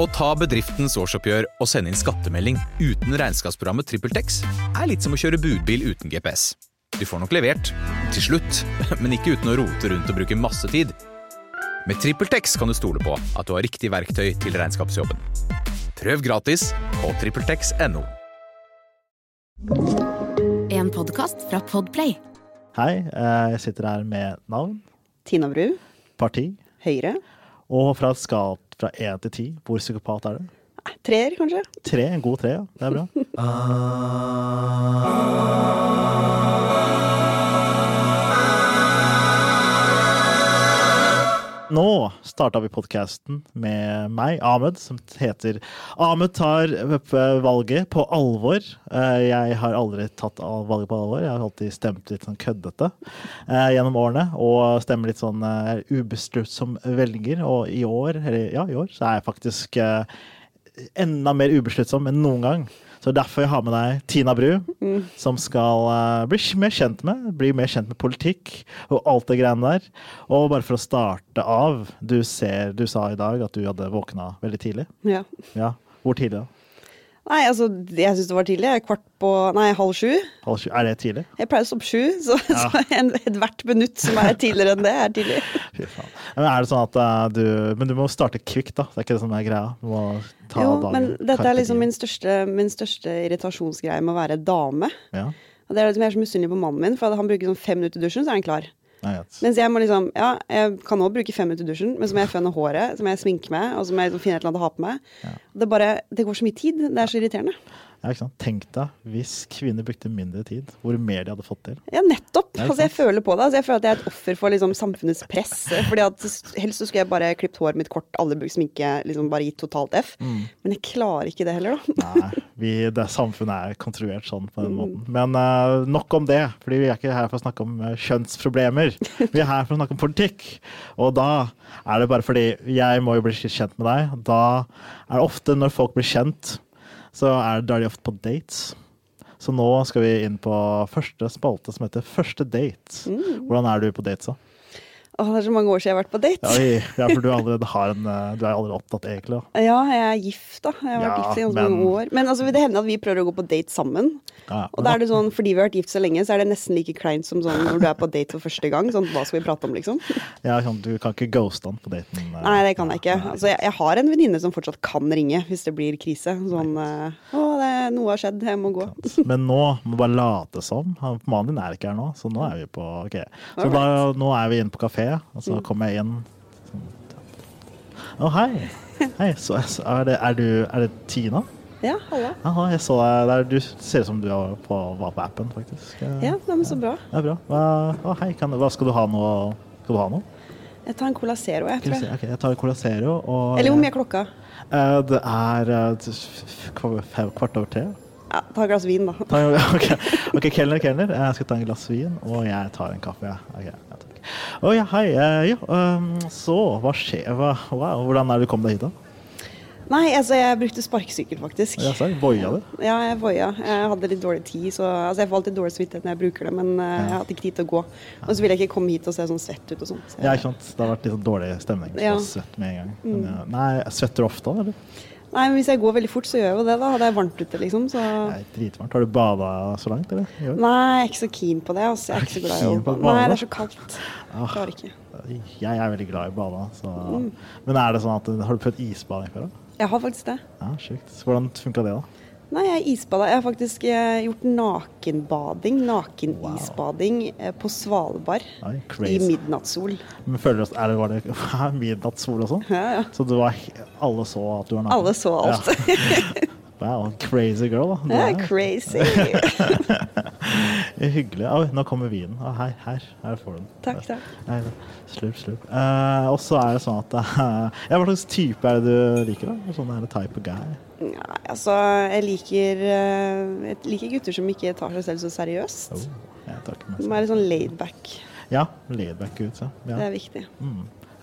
Å ta bedriftens årsoppgjør og sende inn skattemelding uten regnskapsprogrammet TrippelTex er litt som å kjøre budbil uten GPS. Du får nok levert, til slutt, men ikke uten å rote rundt og bruke masse tid. Med TrippelTex kan du stole på at du har riktig verktøy til regnskapsjobben. Prøv gratis på TrippelTex.no. En podkast fra Podplay. Hei, eh, jeg sitter her med navn, Tina Bru, parti, Høyre. og fra skala fra én til ti. Hvor psykopat er du? Nei, Treer, kanskje? Tre, en god tre, ja. Det er bra. Nå starta vi podkasten med meg, Ahmed, som heter Ahmed tar valget på alvor. Eh, Jeg har aldri tatt valget på alvor. Jeg har alltid stemt litt sånn køddete eh, gjennom årene. Og stemmer litt sånn eh, ubesluttsom velger. Og i år, eller ja, i år, så er jeg faktisk enda mer ubesluttsom enn noen gang. Så derfor jeg har med deg Tina Bru, som skal eh, bli mer kjent med bli mer kjent med politikk og alt det greiene der. Og bare for å starte av, du, ser, du sa i dag at du hadde våkna veldig tidlig. Ja. Ja, Hvor tidlig da? Nei, altså, jeg syns det var tidlig. Kvart på Nei, halv sju. Halv sju? Er det tidlig? Jeg pleier å stoppe sju, så, så en, ethvert minutt som er tidligere enn det, er tidlig. Fy faen. Men er det sånn at uh, du Men du må starte kvikt, da. Det er ikke det som er greia. Du må ta Jo, dagen. men dette er liksom min største, min største irritasjonsgreie med å være dame. Ja, Og det er litt mer er så misunnelig på mannen min, for han bruker sånn fem minutter i dusjen, så er han klar. Mens jeg må liksom Ja, jeg kan også bruke fem minutter i dusjen, men så må jeg føne håret, så må jeg sminke meg, og så må jeg finne et eller annet å ha på meg. Det, bare, det går så mye tid. Det er så irriterende. Ja? Tenk deg hvis kvinner brukte mindre tid, hvor mer de hadde fått til. Ja, nettopp. Er Altså, jeg føler på det. Altså, jeg føler at jeg er et offer for liksom, samfunnets press. Fordi at Helst så skulle jeg bare klippet håret mitt kort, alle brukt sminke, liksom bare gitt totalt F. Mm. Men jeg klarer ikke det heller, da. Nei, vi, det samfunnet er konstruert sånn på den måten. Men uh, nok om det, fordi vi er ikke her for å snakke om uh, kjønnsproblemer. Vi er her for å snakke om politikk. Og da er det bare fordi jeg må jo bli kjent med deg. Da er det ofte når folk blir kjent, så er, da er de ofte på dates. Så nå skal vi inn på første spalte som heter Første date. Hvordan er du på dates, da? Åh, det er så mange år siden jeg har vært på date. Ja, for du, allerede har en, eh, du er allerede opptatt, egentlig. Da. Ja, jeg er gift, da. Jeg har vært Ja, gift i ganske men- mange år. Men altså, det hende at vi prøver å gå på date sammen? Ja, Og da er det sånn, fordi vi har vært gift så lenge, så er det nesten like kleint som sånn når du er på date for første gang. Sånn, hva skal vi prate om, liksom? ja, sånn, du kan ikke ghoste han på daten. eh. Nei, det kan jeg ikke. Altså, jeg, jeg har en venninne som fortsatt kan ringe hvis det blir krise. Sånn eh, Å, det, noe har skjedd, jeg må gå. Men nå må bare late som. Mannen din er ikke her nå, så nå er vi på ok. Så da, nå er vi inne på kafé, og så kommer jeg inn Å, Å, hei. Hei, så, er, det, er, du, er det Tina? Ja, hallo. Jaha, jeg så deg der. Du ser ut som du var på, var på appen, faktisk. Ja, det men så bra. Er bra. Hva, å, hei, kan, hva skal du ha nå? Skal du ha noe? Jeg tar en Cola Zero, jeg, tror jeg. Okay, jeg tar en Cola Zero. Og, Eller hvor mye er klokka? Eh, Det er eh, kvart over tre. Ja, ta et glass vin, da. Ta, ok, okay kelner, kelner. Jeg skal ta en glass vin, og jeg tar en kaffe. Ja. Takk. Å ja, hei. eh, ja, um, så, hva skjer? Wow, hvordan er det du kom deg hit, da? Nei, altså, jeg brukte sparkesykkel, faktisk. Ja, så, Voia du? Ja, jeg voia. Jeg hadde litt dårlig tid, så altså, jeg får alltid dårlig samvittighet når jeg bruker det, men uh, jeg hadde ikke tid til å gå. Og så ville jeg ikke komme hit og se sånn svett ut og sånn. Så Ja, ikke sant? Det har vært litt sånn dårlig stemning. Så Ja. svett med en gang. Men, ja, nei, svetter du ofte? Eller? Nei, men hvis jeg går veldig fort, så gjør jeg jo det, da. Det er varmt ute, liksom, så Nei, dritvarmt. Har du bada så langt, eller? I? Nei, jeg er ikke så keen på det. Altså. Jeg er ikke så glad i å bade. Nei, det er så kaldt. Ah. Klarer ikke. Jeg er veldig glad i å bade. Så. Mm. Men er det sånn at har du prøvd isbading før? da? Jeg har faktisk det. Ja, sjukt. Hvordan funka det, da? Nei, jeg isbada. Jeg har faktisk eh, gjort nakenbading, nakenisbading, eh, på Svalbard. Oi, I midnattssol. Men føler du at er det, var det midnattssol og sånn? Ja, ja. Så du var, alle så at du var naken? Alle så alt. Ja. Wow, crazy girl, da. Er- crazy. Hyggelig. Oi, nå kommer vinen. Her, her, her får du den. Takk, takk. Slurp, slurp. Eh, og så er det sånn at uh, ja, Hva slags type er det du liker? da? Sånn er det type of guy? Nei, altså, jeg liker, eh, jeg liker gutter som ikke tar seg selv så seriøst. Oh, jeg tar ikke meg Som er litt sånn laid back. Ja, laidback ut, ja. Det er viktig. Mm.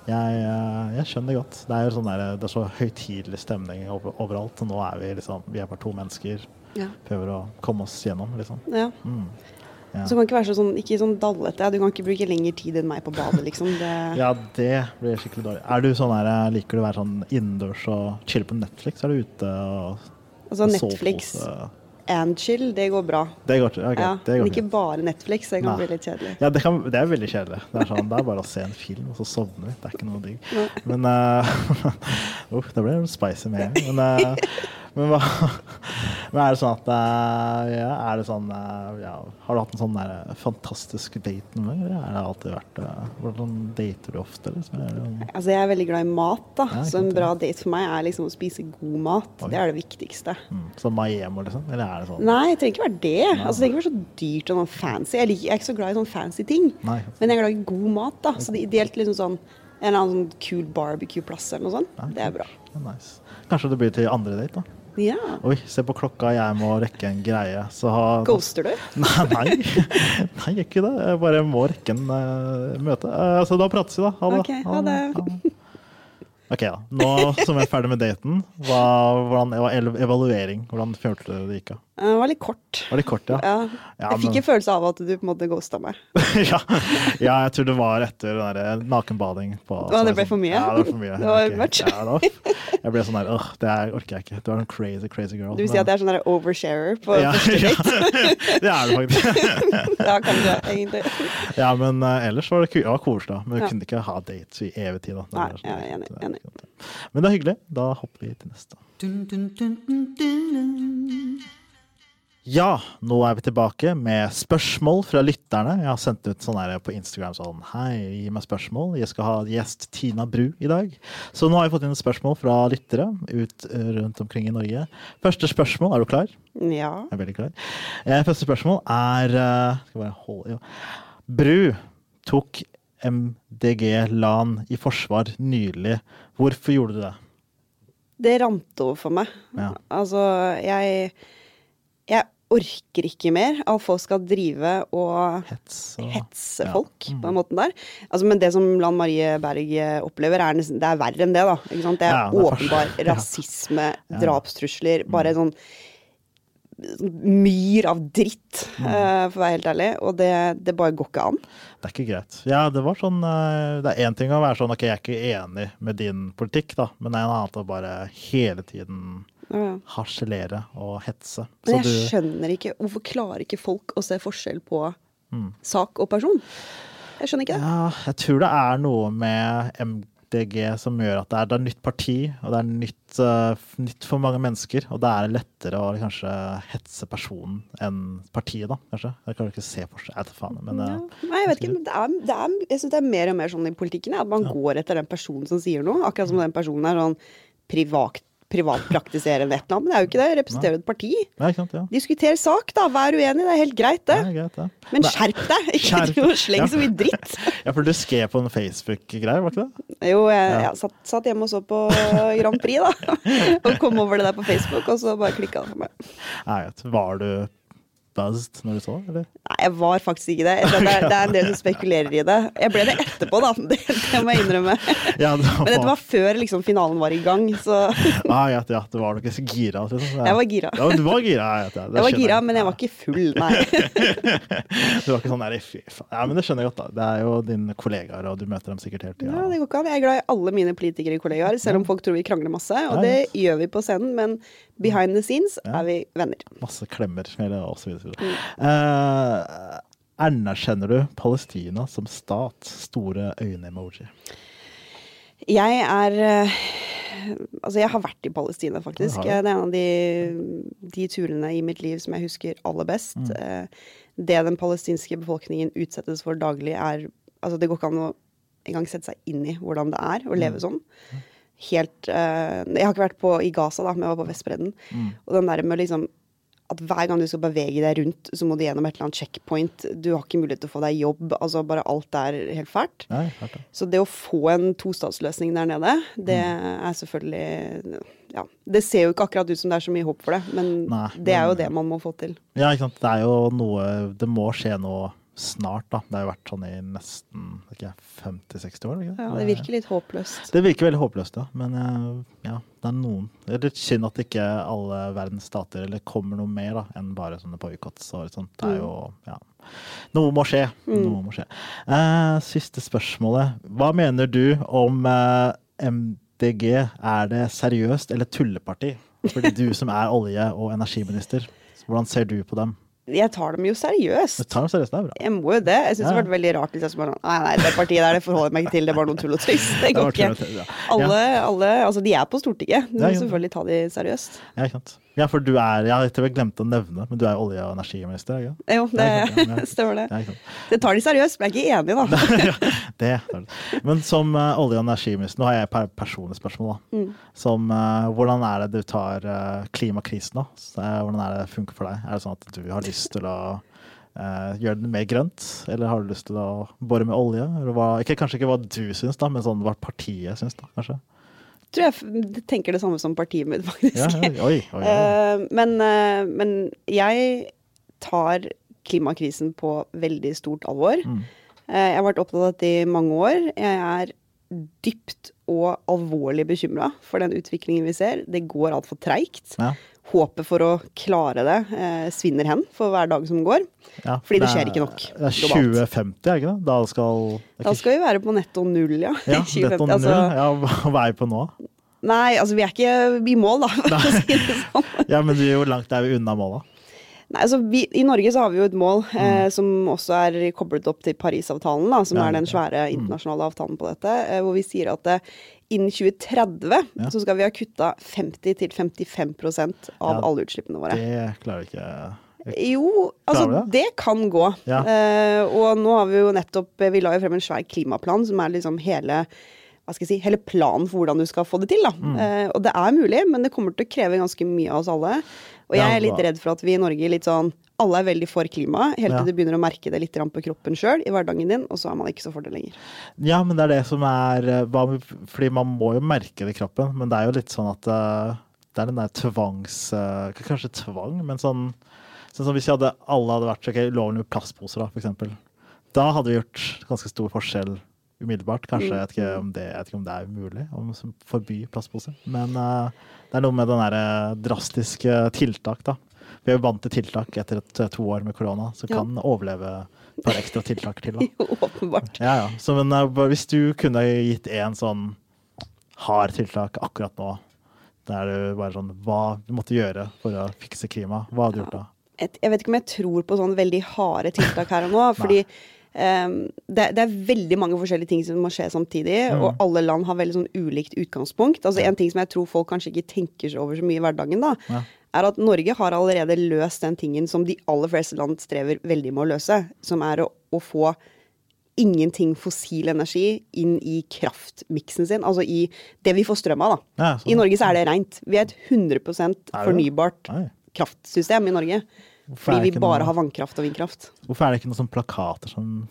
Jeg, eh, jeg skjønner det godt. Det er sånn der, det er så høytidelig stemning over, overalt. Nå er vi liksom Vi er bare to mennesker. Ja. Prøver å komme oss gjennom, liksom. ja. Mm. Ja. Så du kan ikke være så sånn, ikke sånn dallete. Du kan ikke bruke lengre tid enn meg på badet, liksom. Det, Ja, det blir skikkelig dårlig. Er du sånn her, Liker du å være sånn innendørs og chille på Netflix? Er du ute og altså Netflix sovepose? And chill, det går bra. Det går, ok, Ja, det går men ikke fint. bare Netflix, det kan Nei. bli litt kjedelig. Ja, det, kan, det er veldig kjedelig. Det er, sånn, det er bare å se en film, og så sovner vi. Det er ikke noe digg. Men uh, uh, da ble det spicy med en gang. Men, eh, men, hva, men er det sånn at eh, ja, Er det sånn eh, ja, Har du hatt en sånn der fantastisk date noen gang? Eller er det alltid vært Hvordan dater du ofte? Liksom? Det, Altså, jeg er veldig glad i mat, da. Ja, så en bra date for meg er liksom å spise god mat. Oi. Det er det viktigste. mm, Så Maiemo, liksom? Eller er det sånn Nei, det trenger ikke være det. Altså, det trenger ikke være så dyrt og noe fancy. Jeg, liker, jeg er ikke så glad i sånn fancy ting. Nei. Men jeg er glad i god mat, da. Så det er ideelt liksom sånn en eller annen sånn kul barbecue-plass eller noe sånt. Det er bra. Ja, nice. Kanskje det blir til andre date, da? Ja. Oi, se på klokka, jeg må rekke en greie. Så ha Ghoster du? Nei, nei, nei, jeg gjør ikke det. Jeg bare må rekke en uh, møte. Uh, så da prates vi, da. Ha det. Ok, ha det. Ok, da. Nå som jeg er ferdig med daten, hva, hvordan, evaluering? Hvordan følte du det gikk av? Eh, Det var litt kort. Var litt kort, ja? Ja. Ja, Jeg fikk men- en følelse av at du på en måte ghosta meg. ja, ja, jeg tror det var etter den der nakenbading. På, Å, det ble for mye? Ja, det var for mye. Det var Ok, much? Ja, det jeg ble sånn der Åh, det er, orker jeg ikke. Du er en crazy, crazy girl. Du vil si at jeg er sånn der oversharer på ja, første ja, date? det er det faktisk. Ja, kanskje, egentlig. Ja, men uh, ellers var det, det ja, koselig. Men vi Ja. kunne ikke ha dates i evig tid. Da. Det Nei, sånn- jeg er enig, det enig. Men det er hyggelig. Da hopper vi til neste. Ja, nå er vi tilbake med spørsmål fra lytterne. Jeg har sendt ut sånn her på Instagram sånn Hei, gi meg spørsmål. Jeg skal ha gjest Tina Bru i dag. Så nå har jeg fått inn spørsmål fra lyttere ut eh, rundt omkring i Norge. Første spørsmål, er du klar? Ja. Jeg er veldig klar. Eh, første spørsmål er eh, Skal bare holde ja. Bru tok MDG-LAN i forsvar nylig. Hvorfor gjorde du det? Det rant over for meg. Ja. Altså, jeg Jeg orker ikke mer at folk skal drive og hetse, hetse hetse Ja. folk Mm. på den måten der. Altså, men det som Lan Marie Berg eh, opplever, er, nesten, det er verre enn det, da. Ikke sant? Det er Ja, det er åpenbar rasisme, Ja. Mm. drapstrusler, bare sånn sånn myr av dritt, Mm. eh, for å være helt ærlig. Og det, det bare går ikke an. Det er ikke greit. Ja, det var sånn eh, Det er én ting å være sånn Ok, jeg er ikke enig med din politikk, da, men det er en annen å bare hele tiden Ja, ja. harselere og hetse. Men Så jeg du skjønner ikke Hvorfor klarer ikke folk å se forskjell på Mm. sak og person? Jeg skjønner ikke det. Ja, jeg tror det er noe med MDG som gjør at det er, det er nytt parti, og det er nytt, uh, nytt for mange mennesker. Og det er lettere å kanskje hetse personen enn partiet, da, kanskje. Jeg kan ikke se forskjell. Jeg vet faen. Men Ja. eh, Nei, jeg vet ikke, det er, det er, jeg syns det er mer og mer sånn i politikken, at man går etter den personen som sier noe. Akkurat som den personen er sånn privat, privatpraktiserende et eller annet. Men det er jo ikke det. Representerer jo et parti. Nei, sant, ja. Diskuter sak, da. Vær uenig. Det er helt greit, det. Er greit, ja. Men Nei, skjerp deg! Ikke driv og sleng Ja. så mye dritt. Ja, for du skrev på en Facebook-greie, var ikke det? Jo, jeg, Ja. jeg satt, satt hjemme og så på Grand Prix, da. Og kom over det der på Facebook, og så bare klikka det for meg. Nei. Var du buzzed når du så det, eller? Nei, jeg var faktisk ikke det. Det er, det er en del som spekulerer i det. Jeg ble det etterpå, da. Det, det må jeg innrømme. Ja, det var, Men dette var før liksom, finalen var i gang, så Ah, ja, ja, det var nok ikke så gira. Liksom. Ja. jeg var gira. Ja, du var gira, jeg det. det Jeg var gira, men jeg var ikke full, nei. Du var ikke sånn der, fy faen. Ja, men det skjønner jeg godt, da. Det er jo dine kollegaer, og du møter dem sikkert hele tida. Ja, det går ikke an. Jeg er glad i alle mine politikere kollegaer, selv om folk tror vi krangler masse. Og Ja, det gjør vi på scenen, men behind the scenes Ja. er vi venner. Masse klemmer, og så videre. Mm. Eh, anerkjenner du Palestina som stat? Store øyne-emoji. Jeg er eh, Altså, jeg har vært i Palestina, faktisk. Det er en av de, de turene i mitt liv som jeg husker aller best. Mm. Eh, Det den palestinske befolkningen utsettes for daglig, er Altså, det går ikke an å engang sette seg inn i hvordan det er å Mm. leve sånn. Helt eh, Jeg har ikke vært på, i Gaza, da, men jeg var på Vestbredden. Mm. Og den der med liksom at hver gang du skal bevege deg rundt, så må du gjennom et eller annet checkpoint. Du har ikke mulighet til å få deg jobb. Altså bare alt er helt fælt. Nei, fælt ja. Så det å få en tostatsløsning der nede, det er selvfølgelig Ja. Det ser jo ikke akkurat ut som det er så mye håp for det, men Nei, det er jo det man må få til. Ja, ikke sant. Det er jo noe Det må skje noe snart, da. Det har jo vært sånn i nesten 50-60 år. Ikke? Ja, det virker litt håpløst. Det virker veldig håpløst, ja. Men eh, ja, det er noen Det er litt synd at ikke alle verdens stater eller kommer noe mer da, enn bare sånne boikotts og sånt. Det er jo ja. Noe må skje. Noe må skje. Eh, siste spørsmålet. Hva mener du om eh, MDG? Er det seriøst eller tulleparti? Fordi du som er olje- og energiminister, hvordan ser du på dem? Jeg tar dem jo seriøst. Jeg tar dem seriøst, det er bra. Jeg må jo det. Jeg syns Ja. det hadde vært veldig rart hvis jeg bare Nei, nei, det partiet der det forholder jeg meg ikke til, det var noe tull og tøys. Det går ikke. Alle, alle Altså, de er på Stortinget. Du må selvfølgelig ta de seriøst. Ja, ikke sant. Ja, for du er Jeg tror jeg glemte å nevne, men du er olje- og energiminister, ikke? Jo, det ikke stemmer det. Det tar de seriøst, men jeg er ikke enig, da. ja, det det. Men som uh, olje- og energiminister, nå har jeg et personlig spørsmål. da. Mm. Som, uh, hvordan er det du tar uh, klimakrisen, da? Så, hvordan er det funker for deg? Er det sånn at du har lyst til å gjøre det mer grønt, eller har du lyst til å bore med olje? Eller hva, ikke, kanskje ikke hva du syns, da, men sånn hva partiet syns, da, kanskje? Tror jeg tenker det samme som partiet mitt, faktisk. Ja, oi, oi, oi. Eh, men, eh, men jeg tar klimakrisen på veldig stort alvor. Mm. Eh, jeg har vært opptatt av dette i mange år. Jeg er dypt og alvorlig bekymra for den utviklingen vi ser. Det går altfor treigt. Ja, Håpet for å klare det eh, svinner hen for hver dag som går. ja. Fordi det skjer ikke nok Det er 2050, er ikke det? Da skal det Da skal vi være på netto null, ja. ja, i 2050. dette og Altså, null. Ja, hva er vi på nå? nei, altså vi er ikke i mål, da, for å si det sånn. Ja, men er langt er vi unna målet. Nei, altså vi, I Norge så har vi jo et mål eh, som også er koblet opp til Parisavtalen, da, som Mm. Ja, er den svære internasjonale avtalen på dette, eh, hvor vi sier at eh, innen 2030 Ja. så skal vi ha kutta 50-55% av Ja, alle utslippene våre. Det klarer vi ikke. Jo, altså det? det kan gå. Ja. Uh, og nå har vi jo nettopp Vi la jo frem en svær klimaplan som er liksom hele hva skal jeg si, hele planen for hvordan du skal få det til. da. Mm. Uh, og det er mulig, men det kommer til å kreve ganske mye av oss alle. Og jeg er litt redd for at vi i Norge litt sånn alle er veldig for klima, helt Ja. til du begynner å merke det litt på kroppen sjøl i hverdagen din, og så er man ikke så for det lenger. Ja, men det er det som er eh, Fordi man må jo merke det i kroppen, men det er jo litt sånn at eh, det er den der tvangs... eh, ikke Kanskje tvang, men sånn, sånn som hvis vi hadde, alle hadde vært ok, ulovlig med plastposer, da, for eksempel. Da hadde vi gjort ganske stor forskjell umiddelbart. Kanskje, jeg vet ikke om det, jeg vet ikke om det er umulig å forby plastposer. Men uh, det er noe med den derre drastiske tiltak, da. Vi er jo vant til tiltak etter et, to år med korona, så Ja. kan overleve et par ekstra tiltak til. da. Jo, åpenbart. Ja, ja. Så, men uh, hvis du kunne gitt en sånn hard tiltak akkurat nå, da er det bare sånn Hva du måtte gjøre for å fikse klima, hva hadde du gjort da? jeg vet ikke om jeg tror på sånn veldig harde tiltak her og nå. fordi ehm, det, det er veldig mange forskjellige ting som må skje samtidig, Mm. og alle land har veldig sånn ulikt utgangspunkt. Altså En ting som jeg tror folk kanskje ikke tenker seg over så mye i hverdagen, da, Ja. er at Norge har allerede løst den tingen som de aller fleste land strever veldig med å løse, som er å, å få ingenting fossil energi inn i kraftmiksen sin, altså i det vi får strøm av. da. Ja, sånn. I Norge så er det rent. Vi er et 100 det? fornybart kraftsystem i Norge. Fordi vi bare noe- har vannkraft og vindkraft. Hvorfor er det ikke noen sånne plakater som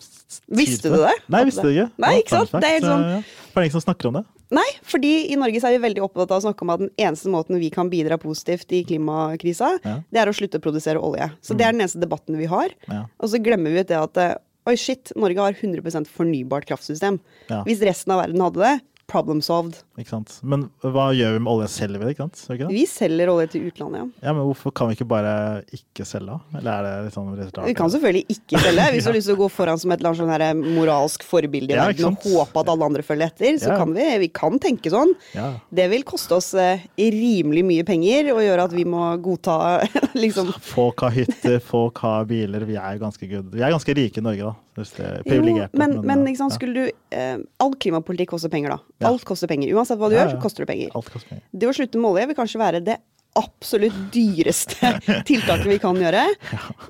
Visste du det? Nei, visste du ikke. Nei, ikke sant? Det er helt sånn- Hvorfor er det ingen som snakker om det. Nei, fordi i Norge så er vi veldig opptatt av å snakke om at den eneste måten vi kan bidra positivt i klimakrisa, Ja. det er å slutte å produsere olje. Så det er den eneste debatten vi har. Ja. Og så glemmer vi ut det at eh, oi shit, Norge har 100% fornybart kraftsystem. Ja. Hvis resten av verden hadde det, problem solved. Ikke sant? Men hva gjør vi med olje? Selger vi det? ikke sant? Ikke? Vi selger olje til utlandet, ja. Ja, men Hvorfor kan vi ikke bare ikke selge? Eller er det litt sånn resultat? Vi kan selvfølgelig ikke selge. Hvis du har lyst til å gå foran som et eller annet sånn moralsk forbilde i Ja, verden og håpe at alle andre følger etter, så Ja. kan vi, vi kan tenke sånn. Ja. Det vil koste oss eh, rimelig mye penger og gjøre at vi må godta liksom Folk har hytter, folk har biler. Vi er jo ganske good. Vi er ganske rike i Norge, da. Hvis det er Jo, men, men, men skulle du eh, All klimapolitikk koster penger, da. Alt koster penger. Uansett hva du gjør, så koster det penger. Alt koster penger. Det å slutte med olje vil kanskje være det absolutt dyreste tiltaket vi kan gjøre,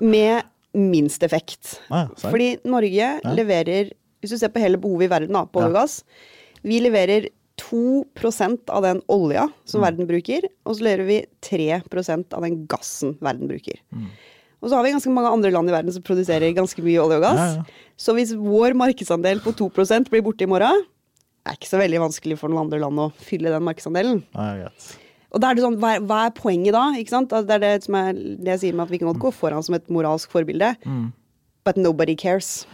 med minst effekt. Ah. Fordi Norge leverer, hvis du ser på hele behovet i verden da, på olje og gass, vi leverer 2% av den olja som Mm. verden bruker, og så leverer vi 3% av den gassen verden bruker. Mm. Og så har vi ganske mange andre land i verden som produserer ganske mye olje og gass. Ja, ja. Så hvis vår markedsandel på 2% blir borte i morgen, er ikke så veldig vanskelig for noen andre land å fylle den markedsandelen. Ja. Og da er det sånn, hva er, hva er poenget da? Altså, Det er det som er det jeg sier med at vi kan godt gå foran som et moralsk forbilde. Mm. But nobody cares.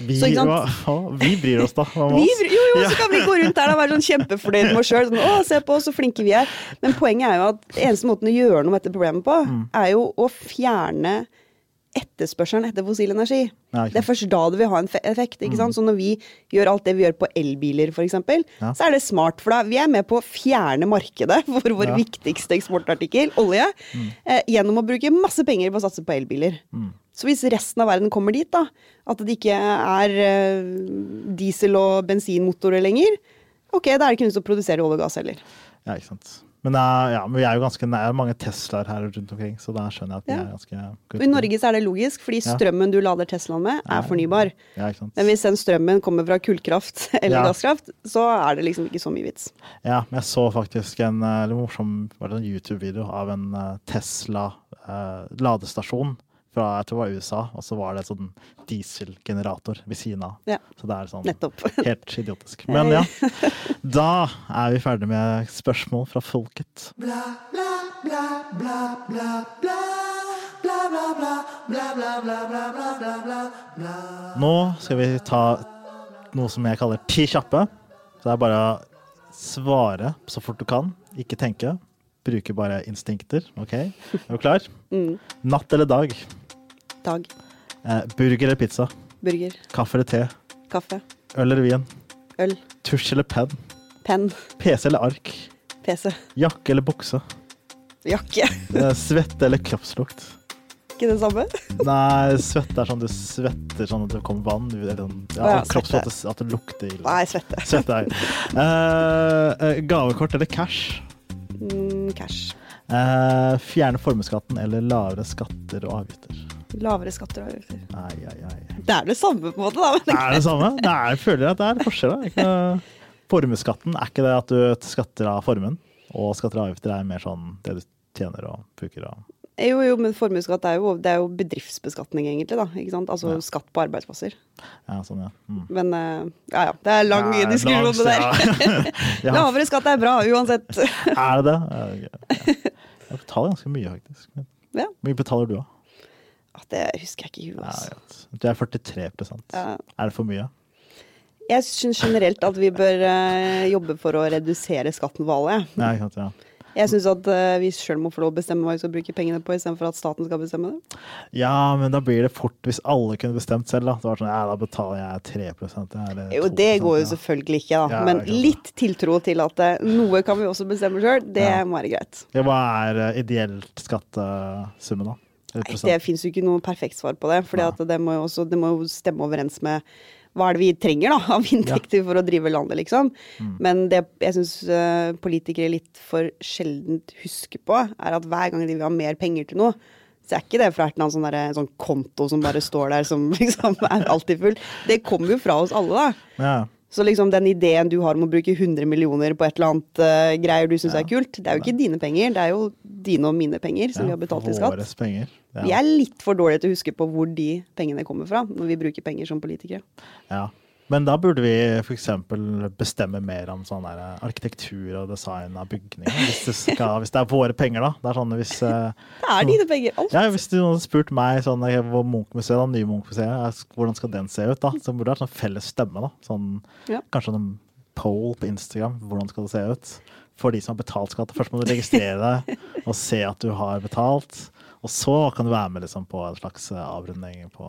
Vi, Så, hva- vi bryr oss, da. Vi, bryr, jo, jo, så kan vi gå rundt der og være sånn kjempefornøyd med oss sjøl. Sånn, 'Å, se på så flinke vi er'. Men poenget er jo at eneste måten å gjøre noe med dette problemet på, Mm. er jo å fjerne etterspørselen etter fossil energi. Ja, det er først da det vil ha en effekt. ikke sant? Så når vi gjør alt det vi gjør på elbiler f.eks., Ja. så er det smart. For da vi er med på å fjerne markedet for vår Ja. viktigste eksportartikkel, olje, eh, gjennom å bruke masse penger på å satse på elbiler. Så hvis resten av verden kommer dit, da, at det ikke er eh, diesel- og bensinmotorer lenger, ok, da er det ikke noe som å produsere olje og gass heller. Ja, ikke sant. Men, er- ja, men vi er jo ganske nære mange Teslaer her rundt omkring, så da skjønner jeg at vi Ja. er ganske Og I Norge så er det logisk, fordi strømmen du lader Teslaen med, er fornybar. Ja, ikke sant. Men hvis den strømmen kommer fra kullkraft eller Ja. gasskraft, så er det liksom ikke så mye vits. Ja, men jeg så faktisk en eh, litt morsom en YouTube-video av en eh, Tesla eh, fra jeg tror det var USA, og så var det en sånn dieselgenerator ved siden av. Ja. Så det er sånn Nettopp. helt idiotisk. Men ja, da er vi ferdig med spørsmål fra folket. Bla, bla, bla, bla, bla, bla. Nå skal vi ta noe som jeg kaller ti kjappe. Så det er bare å svare så fort du kan, ikke tenke. Bruke bare instinkter. OK? Er du klar? Mm. Natt eller dag? Dag. Eh, burger eller pizza? Burger. Kaffe eller te? Kaffe. Øl eller vin? Øl. Tusj eller penn? Penn. PC eller ark? PC. Jakke eller bukse? Jakke. Eh, Svette eller kroppslukt? Ikke det samme? Nei, svette er sånn du svetter sånn at det kommer vann. ut. Eller, sånn- ja, ja, kroppslukt, svette. at det lukter ille. Nei, svette. Svette er eh, eh, Gavekort eller cash? Mm, cash. Eh, fjerne formuesskatten eller lavere skatter og avgifter? Lavere skatter og avgifter. Det er det samme, på en måte, da. Men Er det samme? Det er, jeg føler at det er forskjell. da. Formuesskatten, er ikke det at du skatter av formuen? Og skatter og avgifter er mer sånn det du tjener og bruker og Jo, jo, men formuesskatt er det er jo bedriftsbeskatning, egentlig. da, ikke sant? Altså Ja. skatt på arbeidsplasser. Ja, sånn, ja. Mm. Men eh, ja ja, det er lang Ja, diskusjon det der. Ja. ja. Lavere skatt er bra uansett. Er det det? Jeg betaler ganske mye, faktisk. Hvor mye betaler du, da? Det husker jeg ikke i huet. Altså. Ja. Du er 43 Ja. Er det for mye? Jeg syns generelt at vi bør uh, jobbe for å redusere skatten på alle. Ja, sant, ja. Jeg syns at uh, vi sjøl må få lov å bestemme hva vi skal bruke pengene på, istedenfor at staten skal bestemme det. ja, men da blir det fort hvis alle kunne bestemt selv. Da, det var sånn, ja, da betaler jeg 3 ja, eller Jo, det 2%, går jo selvfølgelig ikke, da. Ja, Men litt tiltro til at uh, noe kan vi også bestemme sjøl, det må være greit. Hva er ideelt skattesummen, da? Nei, det fins jo ikke noe perfekt svar på det. For det, må jo også- det må jo stemme overens med hva er det vi trenger da, av inntekter for å drive landet, liksom. Mm. Men det jeg syns politikere litt for sjeldent husker på, er at hver gang de vil ha mer penger til noe, så er ikke det fra et eller annet sånn, sånn konto som bare står der som liksom er alltid full. Det kommer jo fra oss alle, da. Ja. Så liksom den ideen du har om å bruke 100 millioner på et eller annet uh, greier du syns Ja. er kult, det er jo ikke dine penger, det er jo dine og mine penger som vi har betalt i skatt. Penger. Ja. Vi er litt for dårlige til å huske på hvor de pengene kommer fra, når vi bruker penger som politikere. Ja. Men da burde vi f.eks. bestemme mer om sånn der arkitektur og design av bygninger. Hvis det, skal, hvis det er våre penger, da. Det er sånn hvis eh, Det er dine penger, alt. ja, Hvis du hadde spurt meg sånn, eh, hvor Munch-museet, da, nye Munch-museet, hvordan skal den se ut, da? Så burde det vært sånn felles stemme. da. Sånn, Ja. Kanskje en poll på Instagram. Hvordan skal det se ut? For de som har betalt skatt. Først må du registrere deg og se at du har betalt. Og så kan du være med liksom, på en slags eh, avrunding på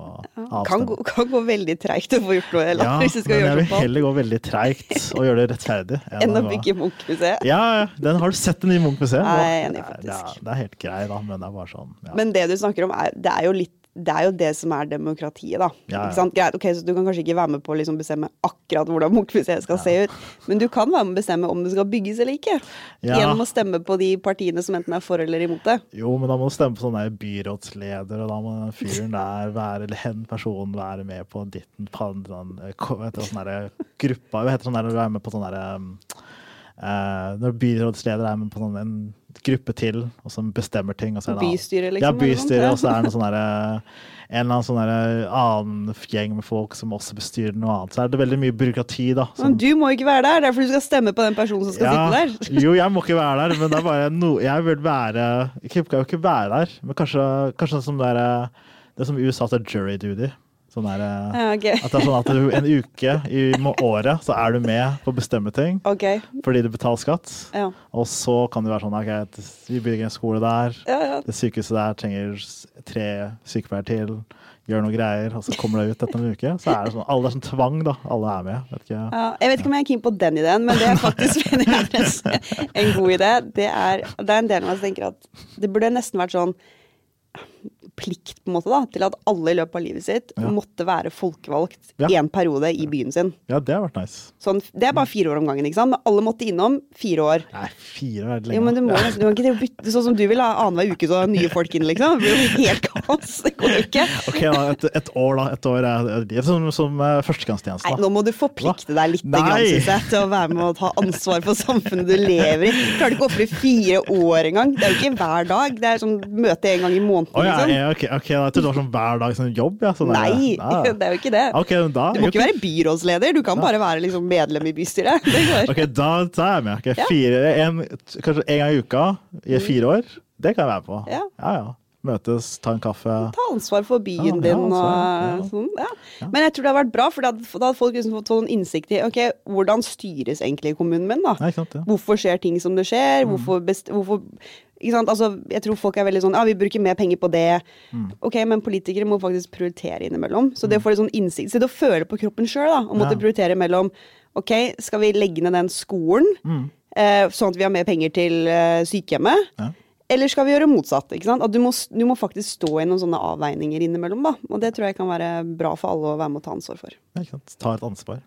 Kan gå, kan gå veldig treigt å få gjort noe eller, Ja, hvis du skal men jeg vil heller gå veldig treigt og gjøre det rettferdig. Enn å bygge Munch-museet. Ja, ja. Den har du sett den i Munch-museet? Nei, Det er- Det er helt grei, da, men det er bare sånn. Ja. Men det du snakker om, er, det er jo litt det er jo det som er demokratiet, da. Ja, ja. Greit, ok, så Du kan kanskje ikke være med på å liksom bestemme akkurat hvordan Munch-museet skal se ut, men du kan være med å bestemme om det skal bygges eller ikke. Ja. Gjennom å stemme på de partiene som enten er for eller imot det. Jo, men da må du stemme på sånn der byrådsleder, og da må den fyren der være, eller hen personen være med på ditten pan, hva heter det, sånn der, gruppa Hva heter det sånn der når du er med på sånn derre eh, Når byrådsleder er med på sånn en gruppe til, og som bestemmer ting. Og så er det bystyret, Bystyre, liksom. Ja, bystyret, og så er det sånn en eller annen sånn annen gjeng med folk som også bestyrer noe annet. Så er det veldig mye byråkrati, da. som- Men du må ikke være der, det er fordi du skal stemme på den personen som skal sitte der. Jo, jeg må ikke være der, men det er bare no, jeg vil være Jeg kan jo ikke være der, men kanskje, kanskje sånn som det er Det som i USA heter jury duty. Sånn er, eh, Ja, ok. At det er sånn at du, en uke i året så er du med på å bestemme ting okay. fordi du betaler skatt. Ja. Og så kan det være sånn ok, vi bygger en skole der. Ja, ja. Det sykehuset der trenger tre sykepleiere til. Gjør noe greier, og så kommer det ut etter en uke. Så er det sånn, alle er sånn tvang, da. Alle er med. Vet jeg vet ikke om jeg er keen på den ideen, men det er faktisk er en god idé. Det er, det er en del av meg som tenker at det burde nesten vært sånn plikt på en måte da, til at alle i løpet av livet sitt Ja. måtte være folkevalgt Ja. en periode i byen sin. Ja, det har vært nice. Sånn, det er bare fire år om gangen, ikke sant? Men alle måtte innom fire år. Nei, fire er veldig lenge. Jo, men du må, du må ikke bytte sånn som du vil ha annenhver uke så nye folk inn, liksom. Det blir jo helt kaos. Det går jo ikke. Ok, da, et, et år, da. Et år er det er som, som uh, førstegangstjeneste. Nei, nå må du forplikte deg litt grann, synes jeg, til å være med og ta ansvar for samfunnet du lever i. Klarer du ikke å ofre fire år engang? Det er jo ikke hver dag. Det er sånn møte en gang i måneden, Oh, ja, liksom. Ok, ok, da, det var sånn hver dag sånn jobb. Ja, sånn Nei, ja. det er jo ikke det. Okay, da, Du må ikke være byrådsleder, du kan bare være liksom medlem i bystyret. Ok, da, da er jeg med. Okay, fire, en, kanskje en gang i uka i fire år. Det kan jeg være på. Ja. ja. Møtes, ta en kaffe. Ta ansvar for byen Ja, din og ansvar, ja. sånn. Ja. Men jeg tror det har vært bra, for da hadde, folk liksom fått sånn innsikt i ok, hvordan styres egentlig kommunen min. da? Sant. Hvorfor skjer ting som det skjer? Hvorfor, best, hvorfor? Altså, jeg tror folk er veldig sånn Ja, vi bruker mer penger på det. Ok, men politikere må faktisk prioritere innimellom. Så det å få litt sånn innsikt Så det å føle på kroppen sjøl, da, og måtte Ja. prioritere mellom Ok, skal vi legge ned den skolen, eh, sånn at vi har mer penger til eh, sykehjemmet? Ja. Eller skal vi gjøre motsatt? ikke sant? At du må, du må faktisk stå i noen sånne avveininger innimellom. da. Og det tror jeg kan være bra for alle å være med og ta ansvar for. Ja, ikke sant. Ta et ansvar.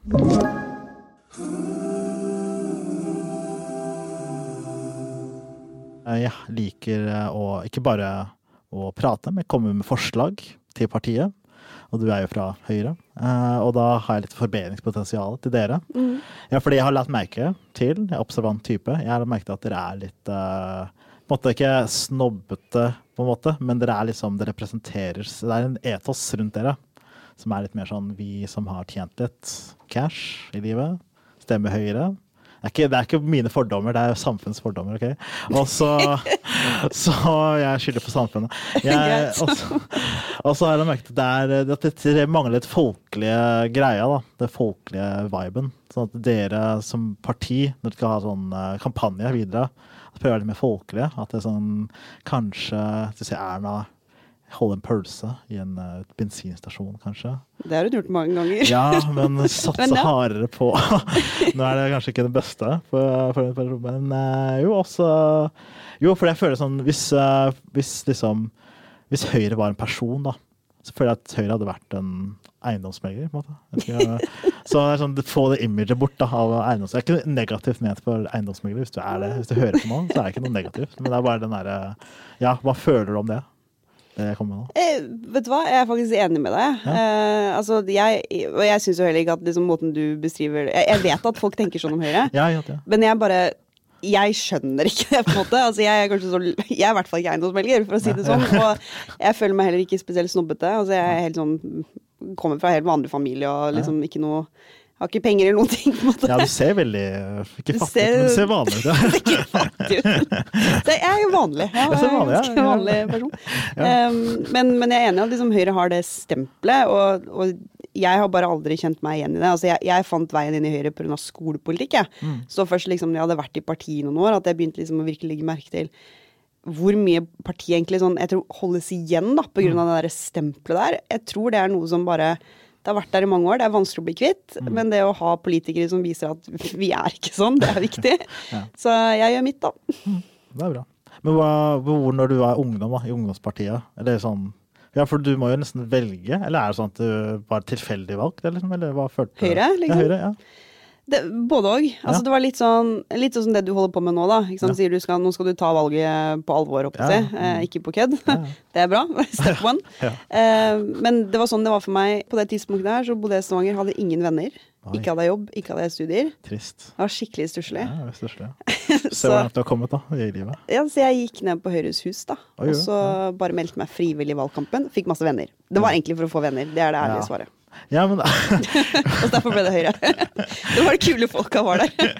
Eh, Jeg liker eh, å ikke bare å prate, men komme med forslag til partiet. Og du er jo fra Høyre, eh, og da har jeg litt forbedringspotensial til dere. Ja, fordi jeg har lagt merke til, jeg er observant type, jeg har lagt merke til at dere er litt måte ikke snobbete, på en måte, men dere er liksom, det representerer Det er en etos rundt dere som er litt mer sånn vi som har tjent litt cash i livet, stemmer høyere. Det er, ikke, det er ikke mine fordommer, det er samfunnets fordommer. ok? Og så, så jeg skylder på samfunnet. Jeg, og, så, har jeg merket at det, er, at det mangler litt folkelige greia. da, Det folkelige viben. Sånn at dere som parti, når dere skal ha sånn eh, kampanje videre, at prøver litt mer folkelig. At det er sånn Kanskje du ser Erna holde en pølse i en uh, bensinstasjon, kanskje. Det har du gjort mange ganger. Ja, men satse hardere på Nå er det kanskje ikke det beste, for, for, for, men uh, jo, også Jo, for jeg føler sånn Hvis, uh, hvis liksom Hvis Høyre var en person, da, så føler jeg at Høyre hadde vært en eiendomsmegler. på en måte. Så det er sånn, Få det imaget bort da, av eiendoms... Det er ikke negativt ment for eiendomsmegler hvis du er det. Hvis du hører på noen, så er det ikke noe negativt. Men det er bare den derre Ja, hva føler du om det? Det jeg kommer med nå. Eh, vet du hva, jeg er faktisk enig med deg. Eh, altså, jeg, og jeg syns jo heller ikke at liksom, måten du beskriver jeg, jeg vet at folk tenker sånn om Høyre, Ja, ja, ja. men jeg bare jeg skjønner ikke det, på en måte. Altså, jeg er så, jeg er i hvert fall ikke eiendomsmelder, for å si det sånn. Og jeg føler meg heller ikke spesielt snobbete. Altså, jeg er helt sånn, kommer fra en helt vanlig familie og liksom ikke noe Har ikke penger eller noen ting, på en måte. Ja, du ser veldig Ikke fattig, ser- men du ser vanlig ut. ja. ikke fattig ut. Så jeg er jo vanlig. Jeg jeg er ganske ja. vanlig person. Um, men, men jeg er enig i at liksom Høyre har det stempelet, og, og jeg har bare aldri kjent meg igjen i det. Altså jeg, jeg fant veien inn i Høyre pga. skolepolitikk. Jeg. Mm. Så først liksom jeg hadde vært i partiet noen år, at jeg begynte liksom å virkelig legge merke til hvor mye partiet egentlig sånn, jeg tror holdes igjen da, på grunn av det der stempelet der. Jeg tror det er noe som bare det har vært der i mange år, det er vanskelig å bli kvitt. Mm. Men det å ha politikere som viser at vi er ikke sånn, det er viktig. Ja. Så jeg gjør mitt, da. Det er bra. Men hva, hvor når du var ungdom, da, i ungdomspartiet? Eller sånn Ja, for du må jo nesten velge, eller er det sånn at du var tilfeldig valgt, eller, liksom, eller hva følte du? Høyre, liksom? Ja, høyre, ja. Det, både òg. Altså, Ja. Det var litt sånn, litt sånn som det du holder på med nå, da. Ikke sant? Ja. Sier du skal, nå skal du ta valget på alvor, opp til, Ja, Eh, ikke på kødd. Ja. Det er bra. Step one. Ja. Eh, men det var sånn det var for meg på det tidspunktet her. Så bodde jeg i Stavanger, hadde ingen venner. Nei. Ikke hadde jeg jobb, ikke hadde jeg studier. Trist. Det var skikkelig stusslig. Ja, ja. Se hvor langt du har kommet da, i livet. ja, så jeg gikk ned på Høyres hus, da. Oi, Og ja, så bare meldte meg frivillig i valgkampen. Fikk masse venner. Det var egentlig for å få venner. Det er det ærlige Ja. svaret. Ja, men Og derfor ble det Høyre. det var de kule folka var der.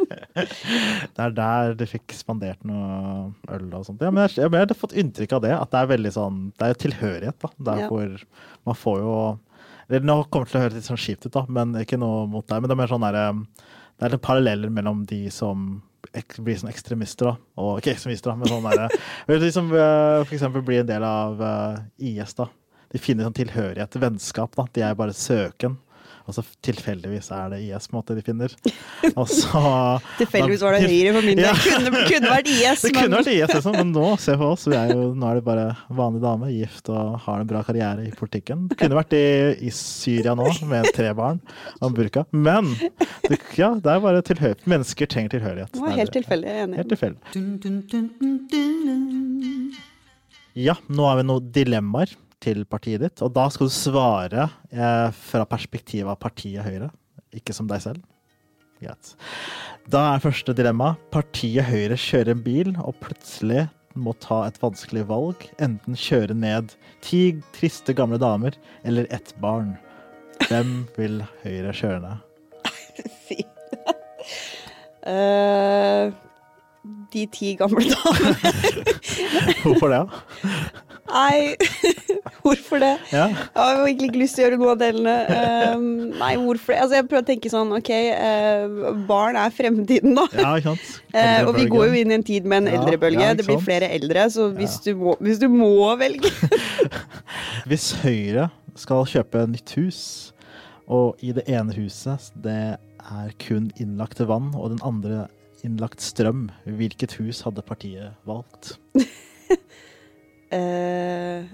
det er der de fikk spandert noe øl og sånt. Ja, men jeg, jeg, jeg har fått inntrykk av det, at det er veldig sånn Det er tilhørighet, da. Der Ja. hvor man får jo Eller nå kommer det til å høres litt sånn kjipt ut, da, men ikke noe mot deg. Men det er mer sånn derre Det er litt paralleller mellom de som blir sånn ekstremister, da. Og ikke ekstremister, da, men sånn derre De som eh, for eksempel blir en del av eh, IS, da. De finner sånn tilhørighet, vennskap, da. De er bare søken. Og så tilfeldigvis er det IS på en måte de finner. Og så Tilfeldigvis var det Høyre for min del. Ja. Kunne, kunne vært IS, Det kunne men vært IS, liksom, men nå, se på oss. Vi er jo, nå er det bare vanlig dame, gift og har en bra karriere i politikken. Det kunne vært i, i Syria nå, med tre barn og burka. Men det, ja, det er bare tilhørighet. Mennesker trenger tilhørighet. det var helt tilfeldig. Jeg er enig. Helt tilfeldig. Ja, nå har vi noen dilemmaer til partiet ditt, og da skal du svare eh, fra perspektivet av partiet Høyre, ikke som deg selv. Greit. Da er første dilemma. Partiet Høyre kjører en bil og plutselig må ta et vanskelig valg. Enten kjøre ned ti triste gamle damer eller ett barn. Hvem vil Høyre kjøre ned? Fy. Uh, de ti gamle damene. Hvorfor det? Nei, hvorfor det? Ja. Jeg har egentlig ikke lyst til å gjøre noe av delene. Eh, nei, hvorfor det? Altså, jeg prøver å tenke sånn, ok, uh, barn er fremtiden, da. ja, ikke sant? Uh, og vi går jo inn i en tid med en Ja, eldrebølge. ja, det blir flere eldre, så hvis, du, må, hvis du må velge Hvis Høyre skal kjøpe nytt hus, og i det ene huset det er kun innlagt vann, og den andre innlagt strøm, hvilket hus hadde partiet valgt? Eh,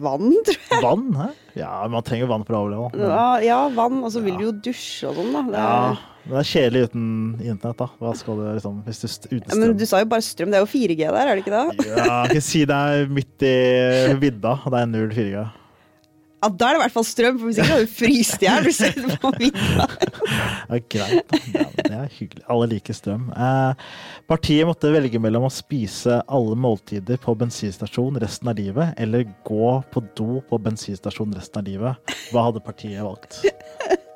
vann, tror jeg. Vann, hæ? Ja, man trenger vann for å overleve. men- Ja, ja, vann, og så vil du jo dusje og sånn, da. Det Ja, er, men det er kjedelig uten internett, da. Hva skal du liksom Hvis du uten strøm? men du sa jo bare strøm. Det er jo 4G der, er det ikke det? Ja, jeg kan si det er midt i vidda, det er null 4G. Ja, da er det i hvert fall strøm, for hvis ikke hadde du fryst i hjel. du sitter på middag. Ja, greit. Ja, det er hyggelig. Alle liker strøm. Eh, partiet måtte velge mellom å spise alle måltider på bensinstasjon resten av livet, eller gå på do på bensinstasjon resten av livet. Hva hadde partiet valgt?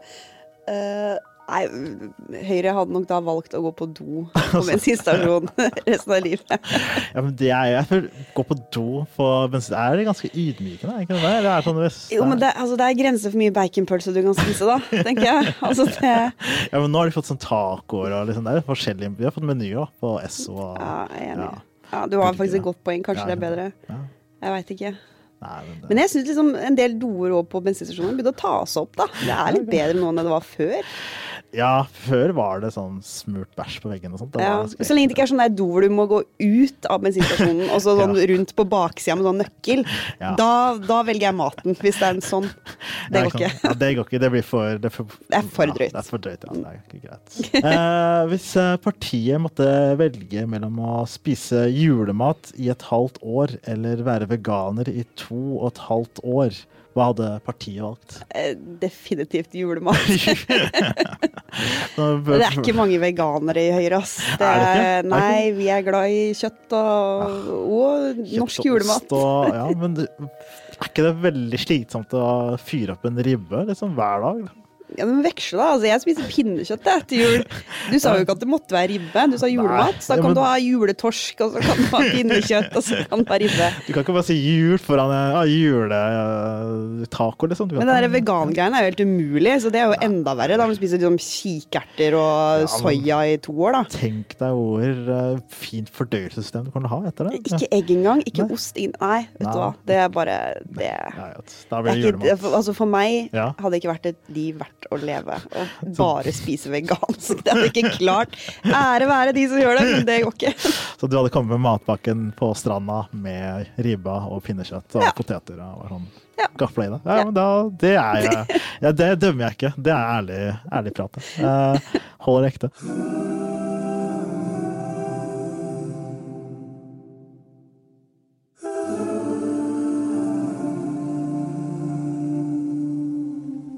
Eh, nei, Høyre hadde nok da valgt å gå på do på bensinstasjon resten av livet. Ja, men det er jo Gå på do på bensin... Er det ganske ydmykende? er Ikke det? Eller er det sånn hvis Jo, men det, altså, det er grenser for mye baconpølse du kan spise, da, tenker jeg. Altså, det, Ja, men nå har de fått sånn tacoer og liksom, det er forskjellige Vi har fått menyer på Esso og ja, jeg er enig. Ja. Ja, du har faktisk et godt poeng. Kanskje Ja, det er bedre. Ja. Jeg veit ikke. Nei, men det, Men jeg syns liksom en del doer på bensinstasjonen begynner å ta seg opp, da. Det er litt bedre nå enn det var før. Ja, før var det sånn smurt bæsj på veggen og sånt. Ja. Så lenge det ikke er sånn der do hvor du må gå ut av bensinstasjonen og så sånn Ja. rundt på baksida med sånn nøkkel, Ja. da, da velger jeg maten. Hvis det er en sånn. Det Ja, går ikke. Ja, det går ikke. Det blir for Det er for, Det er for drøyt. det er for drøyt, ja. Det er ikke greit. Eh, hvis eh, partiet måtte velge mellom å spise julemat i et halvt år eller være veganer i to og et halvt år, hva hadde partiet valgt? Eh, Definitivt julemat. Det er ikke mange veganere i Høyre, ass. Det Er er, det nei, vi er glad i kjøtt og, og Kjøtt norsk og julemat. Og, ja, men det, er ikke det veldig slitsomt å fyre opp en ribbe liksom, hver dag? Ja, men veksle, da. Altså, jeg spiser pinnekjøtt jeg, til jul. Du sa jo ikke at det måtte være ribbe, du sa julemat. Så da ja, kan men- du ha juletorsk, og så kan du ha pinnekjøtt, og så kan du ha ribbe. Du kan ikke bare si jul foran ja, juletaco, liksom. Men den vegangreiene er jo helt umulig, så det er jo enda verre. Da må du spise liksom kikerter og Ja, soya i to år, da. Tenk deg hvor eh, fint fordøyelsessystem du kan ha etter det. Ikke egg engang. Ikke Nei. ost. ingen- Nei, vet du hva. Det er bare Det, Ja, ja, det er det ikke, altså for meg Ja. hadde det ikke vært et liv verdt å leve og bare spise vegansk. Det hadde ikke klart. Ære være de som gjør det, men det går ikke. Så du hadde kommet med matpakken på stranda med ribba og pinnekjøtt og Ja. poteter og var sånn Ja. gafla i det. Ja, men da, det er ja, Det dømmer jeg ikke. Det er ærlig, ærlig prat. det. Eh, holder ekte.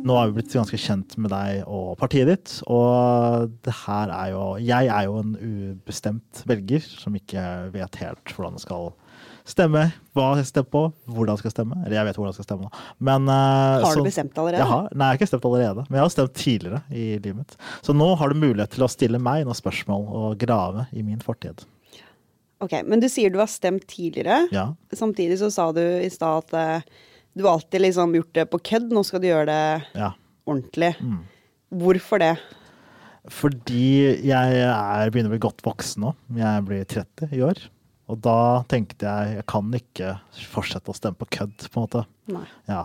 Nå har vi blitt ganske kjent med deg og partiet ditt, og det her er jo Jeg er jo en ubestemt velger som ikke vet helt hvordan det skal stemme, hva jeg skal stemme på, hvordan jeg skal stemme. Eller jeg vet hvordan jeg skal stemme, da. Men uh, Har du så- bestemt allerede? Jeg har, nei, jeg har ikke stemt allerede, men jeg har stemt tidligere i livet mitt. Så nå har du mulighet til å stille meg noen spørsmål og grave i min fortid. Ok, Men du sier du har stemt tidligere. Ja. Samtidig så sa du i stad at eh, Du har alltid liksom gjort det på kødd, nå skal du gjøre det Ja. ordentlig. Mm. Hvorfor det? Fordi jeg er, begynner å bli godt voksen nå. Jeg blir 30 i år. Og da tenkte jeg jeg kan ikke fortsette å stemme på kødd, på en måte. Nei. Ja.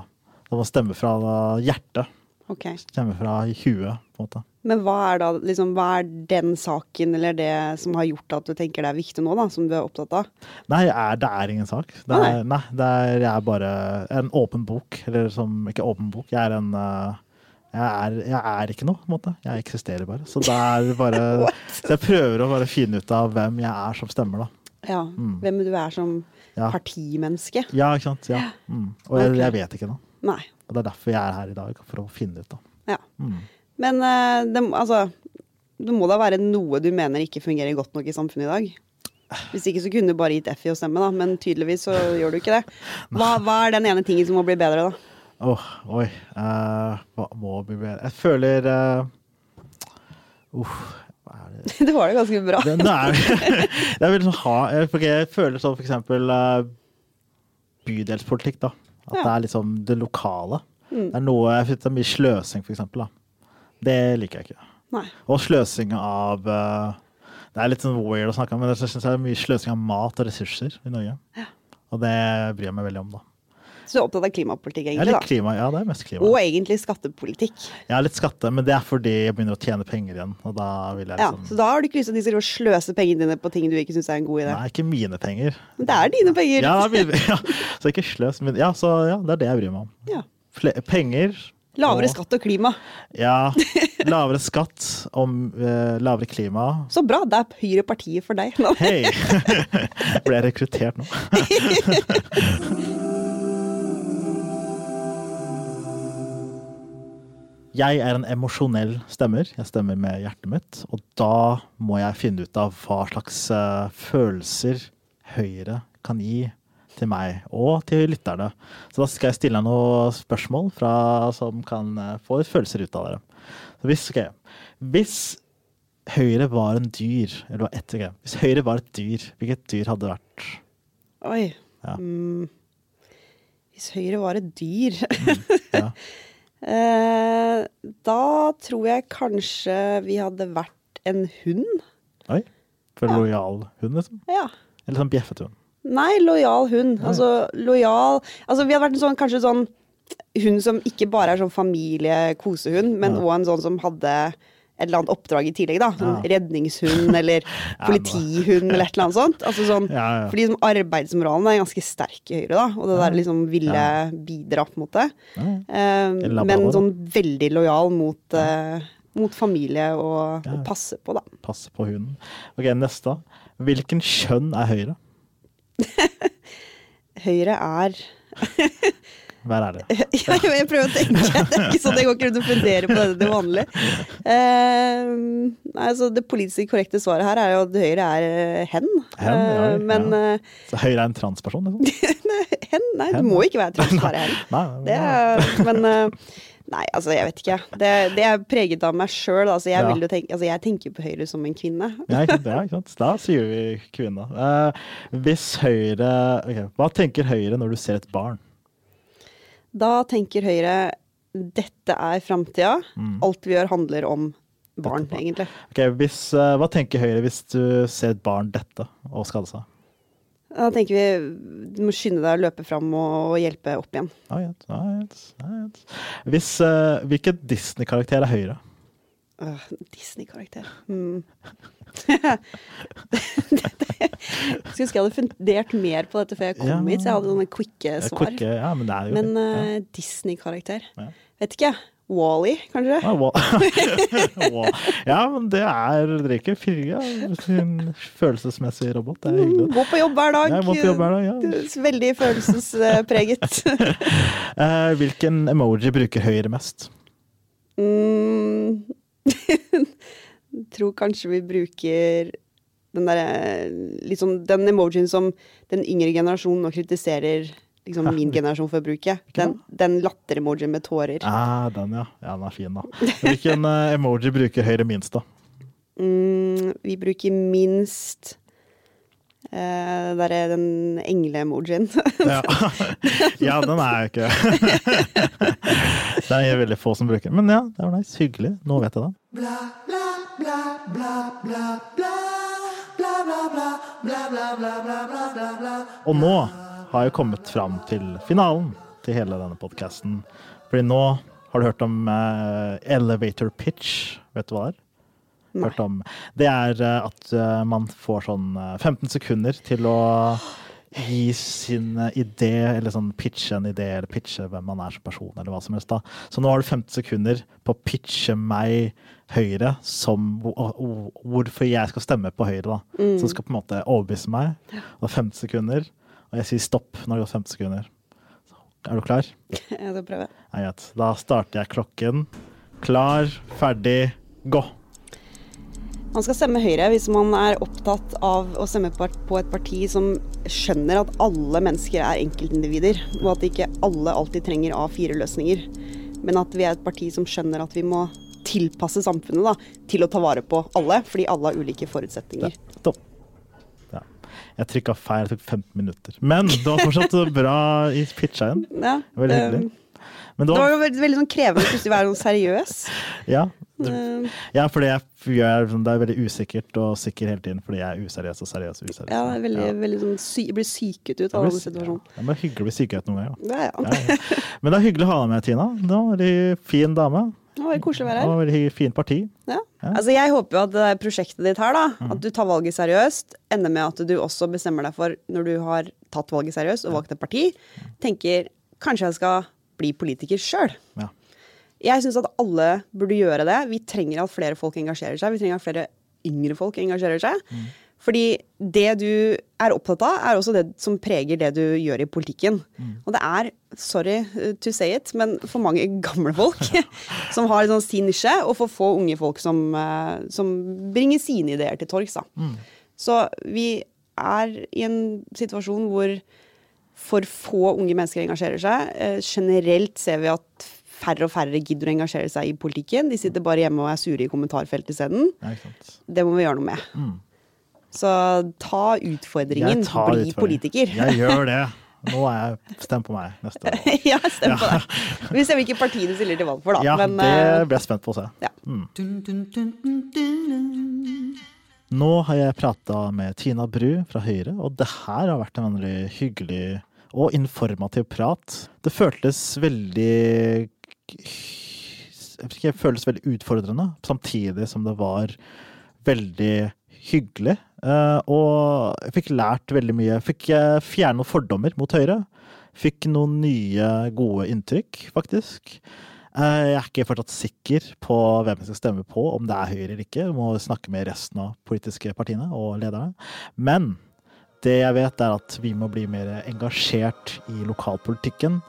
Da må stemme fra hjertet. Okay. Stemme fra huet, på en måte. Men hva er da liksom, hva er den saken eller det som har gjort at du tenker det er viktig nå, da, som du er opptatt av? Nei, er, det er ingen sak. Det Ah, er, nei, det er, jeg er bare en åpen bok. Eller som Ikke åpen bok, jeg er en uh, jeg er, jeg er ikke noe, på en måte. Jeg eksisterer bare. Så det er bare Så jeg prøver å bare finne ut av hvem jeg er som stemmer, da. Ja, Hvem du er som Mm. Ja. partimenneske? Ja, ikke sant. Ja. Mm. Og jeg, jeg vet ikke nå. Og det er derfor jeg er her i dag, for å finne ut, da. Ja. Mm. Men eh, det, altså Det må da være noe du mener ikke fungerer godt nok i samfunnet i dag? Hvis ikke så kunne du bare gitt F i å stemme, da. Men tydeligvis så gjør du ikke det. Hva, hva er den ene tingen som må bli bedre, da? Åh, oi. Uh, hva må bli bedre? Jeg føler uh, uh, det Det var det ganske bra. Det, det er, jeg vil sånn ha jeg, føler sånn for eksempel bydelspolitikk, da. At Ja. det er liksom det lokale. Mm. Det er noe Jeg synes det er mye sløsing, for eksempel. Da. Det liker jeg ikke. Nei. Og sløsing av eh, Det er litt sånn weird å snakke om, men jeg synes det er mye sløsing av mat og ressurser i Norge. Og det bryr jeg meg veldig om, da. Så du er opptatt av klimapolitikk, egentlig? litt klima, ja, det er mest klima. Og egentlig skattepolitikk. Er litt skatte, men det er fordi jeg begynner å tjene penger igjen. Og da vil jeg Ja, liksom så da har du ikke lyst til at de skal sløse pengene dine på ting du ikke syns er en god idé. Nei, ikke mine penger. Men det er dine penger. Ja, mine- ja, så ikke sløs. Men ja, så ja, det er det jeg bryr meg om. Ja. Fle penger. Lavere og- skatt og klima. Ja. Lavere skatt og uh, lavere klima. Så bra, det er Høyre partiet for deg. Hei! Ble jeg rekruttert nå? Jeg er en emosjonell stemmer. Jeg stemmer med hjertet mitt. Og da må jeg finne ut av hva slags eh, følelser Høyre kan gi til meg og til lytterne. Så da skal jeg stille deg noen spørsmål fra, som kan eh, få følelser ut av dere. Så hvis, okay. hvis Høyre var en dyr, eller var ett, okay. Hvis Høyre var et dyr, hvilket dyr hadde det vært? Oi. Ja. Mm. Hvis Høyre var et dyr Ja. eh, Da tror jeg kanskje vi hadde vært en hund. Oi. For Ja. lojal hund, liksom? Ja. Eller sånn bjeffet hund? Nei, lojal hund. Altså lojal Altså vi hadde vært en sånn kanskje sånn hund som ikke bare er sånn familiekosehund, men Ja. en sånn som hadde et eller annet oppdrag i tillegg, da. Sånn Ja. redningshund eller politihund eller et eller annet sånt. Altså sånn, Ja, ja. Fordi liksom, arbeidsmoralen er ganske sterk i Høyre, da. Og det der liksom ville bidra, en måte. Ja. Eh, men sånn veldig lojal mot, uh, mot familie og, og passe på, da. Passe på hunden. Ok, neste. Hvilken kjønn er Høyre? Høyre er Vær ærlig. ja, jo, jeg prøver å tenke. Det er ikke sånn jeg går ikke rundt og funderer på det til vanlig. Uh, altså, det politisk korrekte svaret her er jo at Høyre er eh, hen. Hen, ja, Eh, ja. men eh, Så Høyre er en transperson, liksom? hen? Nei, Hen, du må ikke være trans å hen. Nei, Det er, men eh, Nei, altså, jeg vet ikke. Det, det er preget av meg sjøl. Altså, jeg, Ja. tenke- altså, jeg tenker på Høyre som en kvinne. Ja, ikke, sant? Da sier vi kvinne. Eh, hvis Høyre okay. Hva tenker Høyre når du ser et barn? Da tenker Høyre dette er framtida. Alt vi gjør, handler om barn, barn. egentlig. Ok, hvis, eh, hva tenker Høyre hvis du ser et barn dette og skade seg? Da tenker vi du må skynde deg å løpe fram og, hjelpe opp igjen. Ah, ah, yes, ah, yes. Hvis, uh, hvilken Disney-karakter er Høyre? Uh, Disney-karakter. mm. jeg skulle ønske jeg hadde fundert mer på dette før jeg kom Ja. hit, så jeg hadde sånne quicke Eh, svar. Quick, ja, men Men uh, Disney-karakter? Ja. Vet ikke. Wally, kanskje? Ja. Ah, wow. ja, men det er Det er ikke Firja. En følelsesmessig robot. Det er hyggelig. Gå på jobb hver dag. Ja, på jobb hver dag, ja. Veldig følelsespreget. Eh, hvilken emoji bruker Høyre mest? Mm. Tror kanskje vi bruker den derre sånn Den emojien som den yngre generasjonen nå kritiserer liksom min generasjon for å bruke. Den, den latter-emojien med tårer. Ah, den, ja. ja. Den er fin, da. Hvilken eh, emoji bruker Høyre minst, da? Mm, vi bruker minst Uh, der er den engle-emojien. Ja. ja, den er jo ikke Det er veldig få som bruker den. Men ja, det var nice. Hyggelig. Nå vet jeg det. Og nå har jo kommet fram til finalen til hele denne podkasten. Fordi nå har du hørt om uh, elevator pitch. Vet du hva det er? Hørt om. Det er uh, at uh, man får sånn eh, 15 sekunder til å gi sin idé, eller sånn pitche en idé, eller pitche hvem man er som person, eller hva som helst. da. Så nå har du 15 sekunder på å pitche meg Høyre som hvor- hvor- hvorfor jeg skal stemme på Høyre. da. Som skal på en måte overbevise meg. Og det er 15 sekunder, og jeg sier stopp når det går 15 sekunder. Så, er du klar? Jeg skal prøve. Nei, greit. Da starter jeg klokken. Klar, ferdig, gå! Man skal stemme Høyre hvis man er opptatt av å stemme på et parti som skjønner at alle mennesker er enkeltindivider, og at ikke alle alltid trenger A4-løsninger. Men at vi er et parti som skjønner at vi må tilpasse samfunnet da, til å ta vare på alle, fordi alle har ulike forutsetninger. Ja. Jeg trykka feil, det tok 15 minutter. Men det var fortsatt bra i pitcha igjen. Ja, Veldig det, hyggelig. Men det det var jo veldig, veldig sånn krevende plutselig å være noe seriøs. ja, det, Eh, ja, fordi jeg, gjør, sånn- det er veldig usikkert og sikker hele tiden fordi jeg er useriøs og seriøs og useriøs. Ja, det er veldig, Ja. veldig sånn sy jeg blir syket ut Det av alle situasjoner. Ja, det er hyggelig å bli syket ut noen ganger. Ja, ja. Men det er hyggelig å ha deg med, Tina. Du er en fin dame. Det var koselig å være her. Det var fint parti. Ja. Ja. Altså, jeg håper jo at det prosjektet ditt her, da, Mm. at du tar valget seriøst, ender med at du også bestemmer deg for, når du har tatt valget seriøst og valgt et parti, tenker kanskje jeg skal bli politiker sjøl. Ja. Jeg syns at alle burde gjøre det. Vi trenger at flere folk engasjerer seg. Vi trenger at flere yngre folk engasjerer seg. Mm. Fordi det du er opptatt av, er også det som preger det du gjør i politikken. Mm. Og det er, sorry to say it, men for mange gamle folk som har sånn sin nisje, og for få unge folk som, uh, som bringer sine ideer til torgs. Mm. Så vi er i en situasjon hvor for få unge mennesker engasjerer seg. Eh, generelt ser vi at færre og færre gidder å engasjere seg i politikken. De sitter bare hjemme og er sure i kommentarfeltet isteden. Det må vi gjøre noe med. Mm. Så ta utfordringen, tar bli utfordringen. politiker. Jeg gjør det. Nå er jeg Stem på meg neste år. ja, stem på deg. Vi stemmer ikke partiet du stiller til valg for, da. Ja, Men det eh, blir jeg spent på å se. ja. Nå har jeg prata med Tina Bru fra Høyre, og det her har vært en veldig hyggelig og informativ prat. Det føltes veldig jeg vet ikke, Det føltes veldig utfordrende, samtidig som det var veldig hyggelig. Eh, og jeg fikk lært veldig mye. Fikk eh, fjerne noen fordommer mot Høyre. Fikk noen nye, gode inntrykk, faktisk. Eh, Jeg er ikke fortsatt sikker på hvem jeg skal stemme på, om det er Høyre eller ikke. Jeg må snakke med resten av politiske partiene og lederne. Men det jeg vet, er at vi må bli mer engasjert i lokalpolitikken.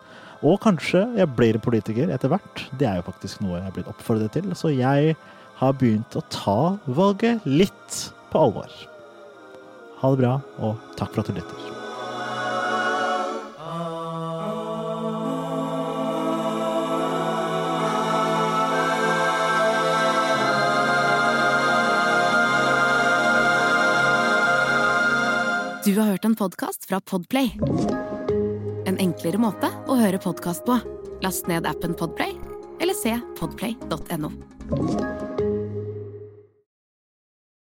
Og kanskje jeg blir politiker etter hvert. Det er jo faktisk noe jeg har blitt oppfordret til. Så jeg har begynt å ta valget litt på alvor. Ha det bra, og takk for at du lytter. Du har hørt en podkast fra Podplay. En enklere måte å høre podkast på. Last ned appen Podplay, eller se podplay.no.